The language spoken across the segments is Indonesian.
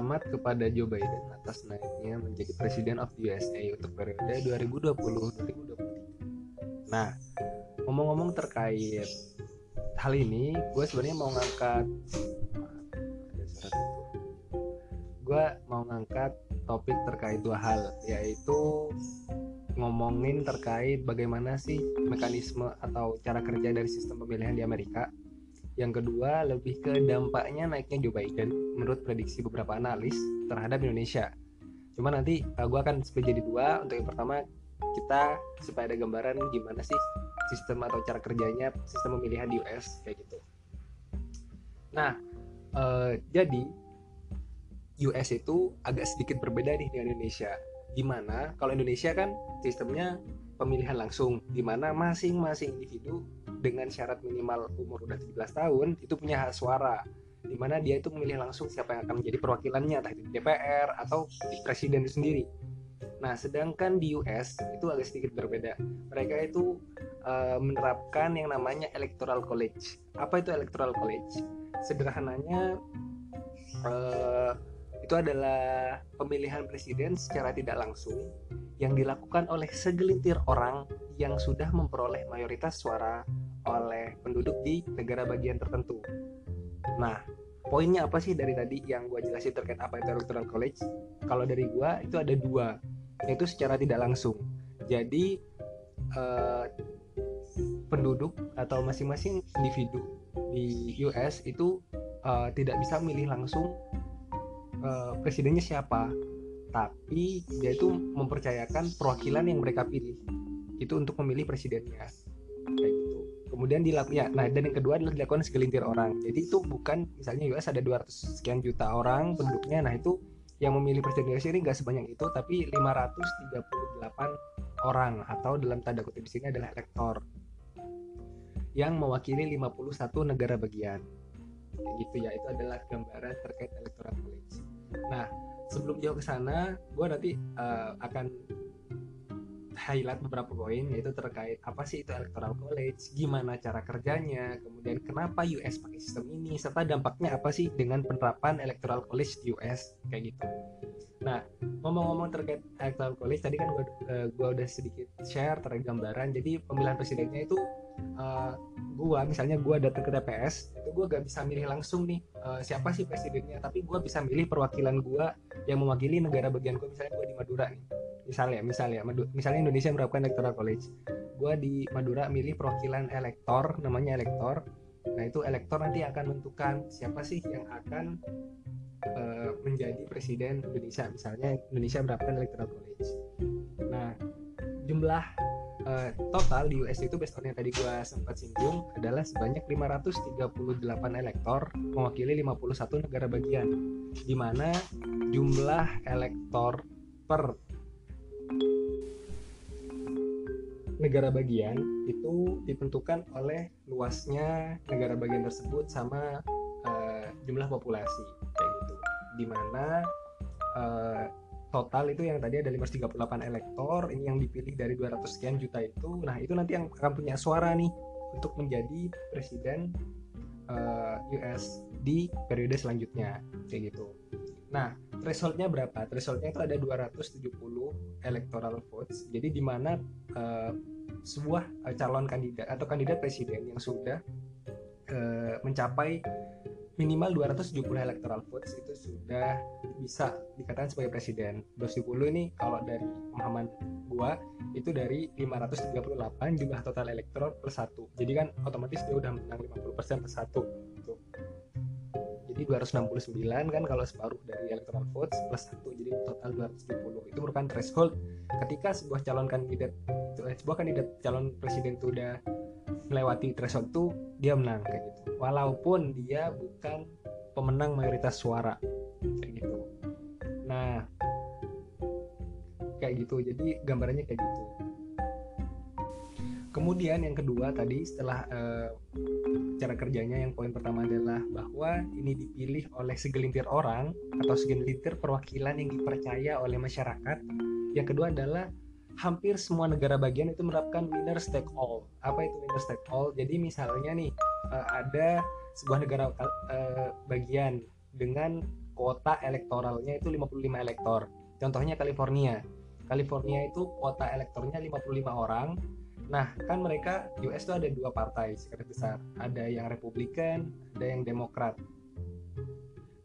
Selamat kepada Joe Biden atas naiknya menjadi Presiden of USA untuk periode 2020-2023. Nah, ngomong-ngomong terkait hal ini, gue sebenarnya mau ngangkat gue mau ngangkat topik terkait dua hal, yaitu ngomongin terkait bagaimana sih mekanisme atau cara kerja dari sistem pemilihan di Amerika yang kedua lebih ke dampaknya naiknya Joe Biden menurut prediksi beberapa analis terhadap Indonesia. Cuma nanti uh, eh, gue akan split jadi dua. Untuk yang pertama kita supaya ada gambaran gimana sih sistem atau cara kerjanya sistem pemilihan di US kayak gitu. Nah, uh, jadi US itu agak sedikit berbeda nih dengan Indonesia. Gimana? Kalau Indonesia kan sistemnya pemilihan langsung, di mana masing-masing individu dengan syarat minimal umur udah 17 tahun itu punya hak suara di mana dia itu memilih langsung siapa yang akan menjadi perwakilannya entah itu di DPR atau di presiden itu sendiri. Nah, sedangkan di US itu agak sedikit berbeda. Mereka itu uh, menerapkan yang namanya electoral college. Apa itu electoral college? Sederhananya uh, itu adalah pemilihan presiden secara tidak langsung yang dilakukan oleh segelintir orang yang sudah memperoleh mayoritas suara oleh penduduk di negara bagian tertentu. Nah, poinnya apa sih dari tadi yang gue jelasin terkait apa itu electoral college? Kalau dari gue itu ada dua, yaitu secara tidak langsung. Jadi eh, penduduk atau masing-masing individu di US itu eh, tidak bisa milih langsung eh, presidennya siapa, tapi dia itu mempercayakan perwakilan yang mereka pilih itu untuk memilih presidennya kemudian dilakukan ya nah dan yang kedua adalah dilakukan segelintir orang. Jadi itu bukan misalnya US ada 200 sekian juta orang penduduknya nah itu yang memilih presiden US ini nggak sebanyak itu tapi 538 orang atau dalam tanda kutip di sini adalah elektor yang mewakili 51 negara bagian. Gitu ya itu adalah gambaran terkait electoral college. Nah sebelum jauh ke sana gue nanti uh, akan highlight beberapa poin yaitu terkait apa sih itu electoral college, gimana cara kerjanya, kemudian kenapa US pakai sistem ini, serta dampaknya apa sih dengan penerapan electoral college di US kayak gitu. Nah, ngomong-ngomong terkait electoral college tadi kan gue uh, gua udah sedikit share terkait gambaran. Jadi pemilihan presidennya itu uh, gua misalnya gua datang ke TPS itu gua gak bisa milih langsung nih uh, siapa sih presidennya tapi gua bisa milih perwakilan gua yang mewakili negara bagian gua misalnya gua di Madura nih misalnya misalnya misalnya Indonesia menerapkan electoral college. Gua di Madura milih perwakilan elektor namanya elektor. Nah itu elektor nanti akan menentukan siapa sih yang akan uh, menjadi presiden Indonesia. Misalnya Indonesia menerapkan electoral college. Nah jumlah uh, total di US itu based on yang tadi gue sempat singgung adalah sebanyak 538 elektor mewakili 51 negara bagian di mana jumlah elektor per negara bagian itu ditentukan oleh luasnya negara bagian tersebut sama uh, jumlah populasi kayak gitu. Di mana uh, total itu yang tadi ada 538 elektor ini yang dipilih dari 200 sekian juta itu. Nah itu nanti yang akan punya suara nih untuk menjadi presiden uh, eh, US di periode selanjutnya kayak gitu. Nah thresholdnya berapa? Thresholdnya itu ada 270 electoral votes. Jadi di mana uh, sebuah uh, calon kandidat atau kandidat presiden yang sudah uh, mencapai minimal 270 electoral votes itu sudah bisa dikatakan sebagai presiden 270 ini kalau dari pemahaman gua itu dari 538 jumlah total elektoral per satu jadi kan otomatis dia udah menang 50% per satu. Jadi 269 kan kalau separuh dari electoral votes plus satu jadi total 270 itu merupakan threshold ketika sebuah calon kandidat eh, sebuah kandidat calon presiden itu udah melewati threshold itu dia menang kayak gitu. Walaupun dia bukan pemenang mayoritas suara kayak gitu. Nah kayak gitu. Jadi gambarannya kayak gitu. Kemudian yang kedua tadi setelah uh, cara kerjanya yang poin pertama adalah bahwa ini dipilih oleh segelintir orang atau segelintir perwakilan yang dipercaya oleh masyarakat yang kedua adalah hampir semua negara bagian itu menerapkan winner take all apa itu winner take all jadi misalnya nih uh, ada sebuah negara uh, bagian dengan kuota elektoralnya itu 55 elektor. Contohnya California. California itu kuota elektornya 55 orang. Nah, kan mereka US itu ada dua partai sekarang besar. Ada yang Republikan, ada yang Demokrat.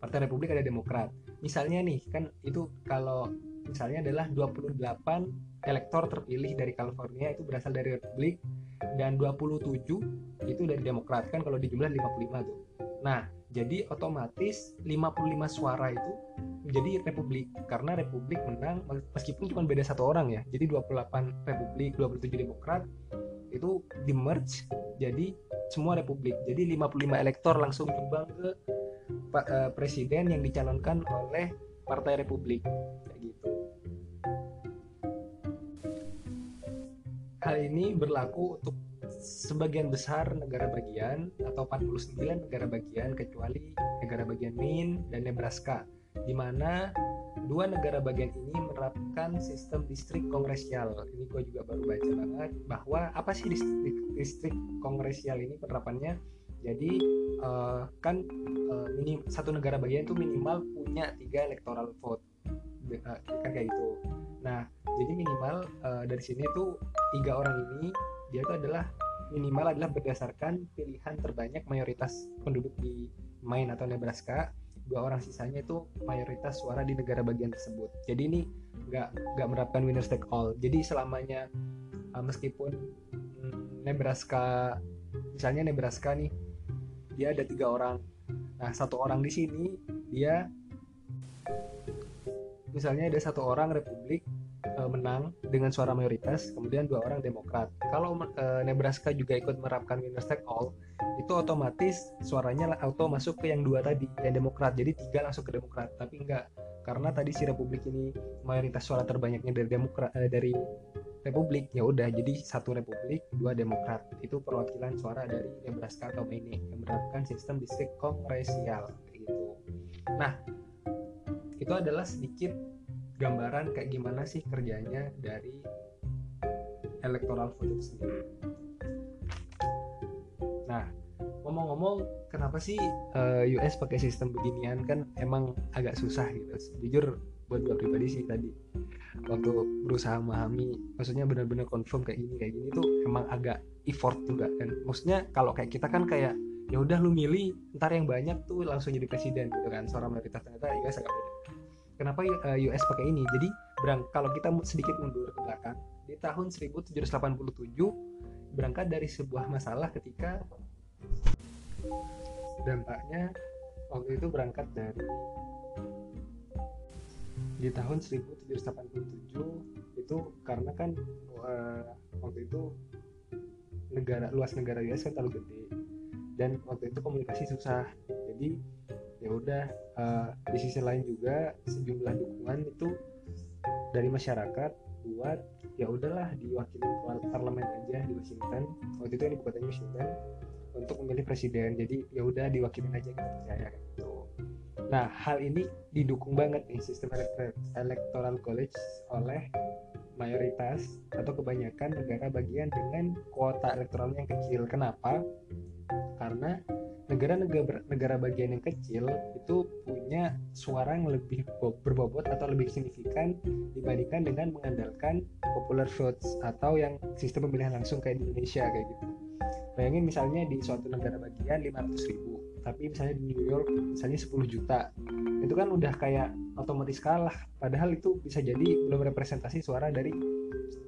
Partai Republik ada Demokrat. Misalnya nih, kan itu kalau misalnya adalah 28 elektor terpilih dari California itu berasal dari Republik dan 27 itu dari Demokrat kan kalau dijumlah 55 tuh. Nah, jadi otomatis 55 suara itu menjadi Republik karena Republik menang meskipun cuma beda satu orang ya. Jadi 28 Republik, 27 Demokrat itu di merge jadi semua Republik. Jadi 55 elektor langsung nyumbang ke uh, presiden yang dicalonkan oleh Partai Republik kayak gitu. Hal ini berlaku untuk sebagian besar negara bagian atau 49 negara bagian kecuali negara bagian Maine dan Nebraska di mana dua negara bagian ini menerapkan sistem distrik kongresial. Ini gue juga baru baca banget bahwa apa sih distrik, distrik kongresial ini penerapannya? Jadi uh, kan uh, minim, satu negara bagian itu minimal punya tiga electoral vote, uh, kan kayak gitu. Nah, jadi minimal uh, dari sini tuh tiga orang ini dia itu adalah minimal adalah berdasarkan pilihan terbanyak mayoritas penduduk di Maine atau Nebraska dua orang sisanya itu mayoritas suara di negara bagian tersebut. Jadi ini nggak nggak menerapkan winner take all. Jadi selamanya uh, meskipun mm, Nebraska misalnya Nebraska nih dia ada tiga orang. Nah satu orang di sini dia misalnya ada satu orang Republik uh, menang dengan suara mayoritas, kemudian dua orang Demokrat. Kalau uh, Nebraska juga ikut menerapkan winner take all, itu otomatis suaranya auto masuk ke yang dua tadi, yang Demokrat. Jadi tiga langsung ke Demokrat, tapi enggak karena tadi si Republik ini mayoritas suara terbanyaknya dari Demokrat uh, dari Republik ya udah jadi satu Republik dua Demokrat itu perwakilan suara dari Nebraska atau Maine yang menerapkan sistem distrik kongresial gitu. Nah itu adalah sedikit gambaran kayak gimana sih kerjanya dari electoral vote itu sendiri. Nah, ngomong-ngomong, kenapa sih uh, eh, US pakai sistem beginian kan emang agak susah gitu. Jujur buat gue pribadi sih tadi waktu berusaha memahami, maksudnya benar-benar confirm kayak gini kayak gini tuh emang agak effort juga kan. Maksudnya kalau kayak kita kan kayak ya udah lu milih ntar yang banyak tuh langsung jadi presiden gitu kan suara mayoritas ternyata US agak beda kenapa eh, US pakai ini? Jadi berang kalau kita sedikit mundur ke belakang di tahun 1787 berangkat dari sebuah masalah ketika dampaknya waktu itu berangkat dari di tahun 1787 itu karena kan uh, waktu itu negara luas negara US kan terlalu gede dan waktu itu komunikasi susah. Jadi ya udah uh, di sisi lain juga sejumlah dukungan itu dari masyarakat buat ya udahlah diwakili parlemen aja di Washington. Waktu itu yang ibu kotanya Washington untuk memilih presiden. Jadi ya udah diwakilin aja gitu percaya gitu. Nah hal ini didukung banget nih sistem electoral college oleh mayoritas atau kebanyakan negara bagian dengan kuota elektoral yang kecil. Kenapa? Karena negara-negara negara bagian yang kecil itu punya suara yang lebih berbobot atau lebih signifikan dibandingkan dengan mengandalkan popular votes atau yang sistem pemilihan langsung kayak di Indonesia kayak gitu. Bayangin misalnya di suatu negara bagian 500 ribu, tapi misalnya di New York misalnya 10 juta, itu kan udah kayak otomatis kalah. Padahal itu bisa jadi belum representasi suara dari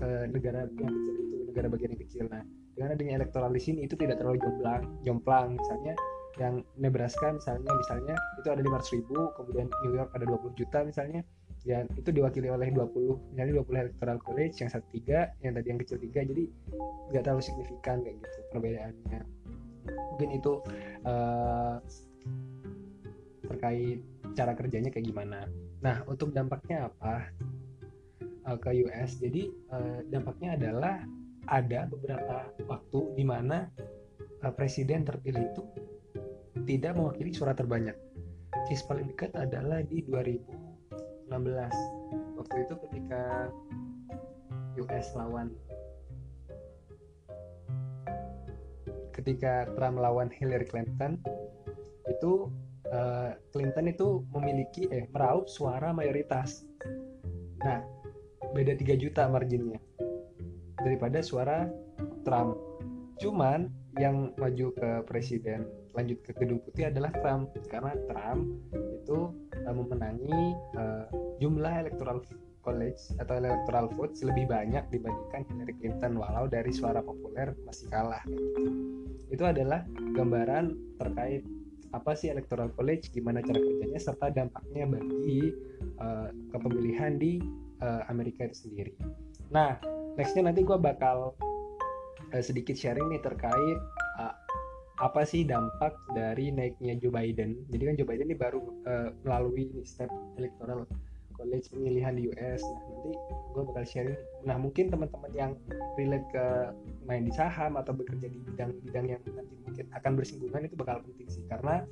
uh, negara yang kecil itu, negara bagian yang kecil. Nah, dengan elektoral di sini itu tidak terlalu jomplang jomplang. Misalnya yang Nebraska misalnya misalnya itu ada 500 ribu kemudian New York ada 20 juta misalnya. Ya itu diwakili oleh 20 misalnya 20 electoral college yang satu tiga yang tadi yang kecil tiga. Jadi nggak terlalu signifikan kayak gitu perbedaannya. Mungkin itu uh, terkait cara kerjanya kayak gimana. Nah untuk dampaknya apa uh, ke US jadi uh, dampaknya adalah ada beberapa waktu di mana uh, presiden terpilih itu tidak mewakili suara terbanyak. Case paling dekat adalah di 2016. Waktu itu ketika US lawan ketika Trump lawan Hillary Clinton itu uh, Clinton itu memiliki eh meraup suara mayoritas. Nah, beda 3 juta marginnya daripada suara Trump. Cuman yang maju ke presiden lanjut ke gedung putih adalah Trump karena Trump itu uh, memenangi uh, jumlah electoral college atau electoral votes lebih banyak dibandingkan Hillary Clinton walau dari suara populer masih kalah. Itu adalah gambaran terkait apa sih electoral college, gimana cara kerjanya serta dampaknya bagi uh, kepemilihan di uh, Amerika itu sendiri. Nah, nextnya nanti gue bakal uh, sedikit sharing nih terkait uh, apa sih dampak dari naiknya Joe Biden. Jadi kan Joe Biden ini baru uh, melalui step electoral college pemilihan di US. Nah, nanti gue bakal sharing. Nah, mungkin teman-teman yang relate ke main di saham atau bekerja di bidang-bidang yang nanti mungkin akan bersinggungan itu bakal penting sih karena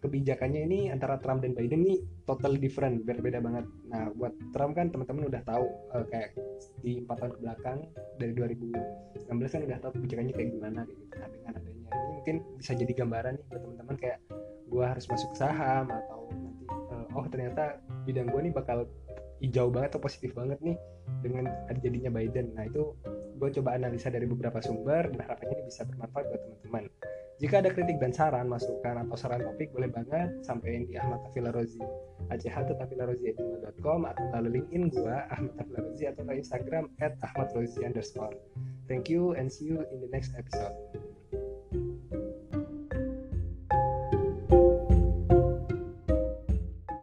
kebijakannya ini antara Trump dan Biden ini total different, berbeda banget. Nah, buat Trump kan teman-teman udah tahu uh, kayak di empat tahun ke belakang dari 2016 kan udah tahu kebijakannya kayak gimana gitu. Nah, dengan adanya ini mungkin bisa jadi gambaran nih buat teman-teman kayak gue harus masuk saham atau nanti uh, oh ternyata bidang gue nih bakal hijau banget atau positif banget nih dengan jadinya Biden. Nah itu gue coba analisa dari beberapa sumber dan harapannya ini bisa bermanfaat buat teman-teman. Jika ada kritik dan saran, masukan atau saran topik boleh banget sampaikan di Ahmad Tafila Rozi com atau lalu linkin gua Ahmad Tafila Rozi atau Instagram at Ahmad Rozi underscore. Thank you and see you in the next episode.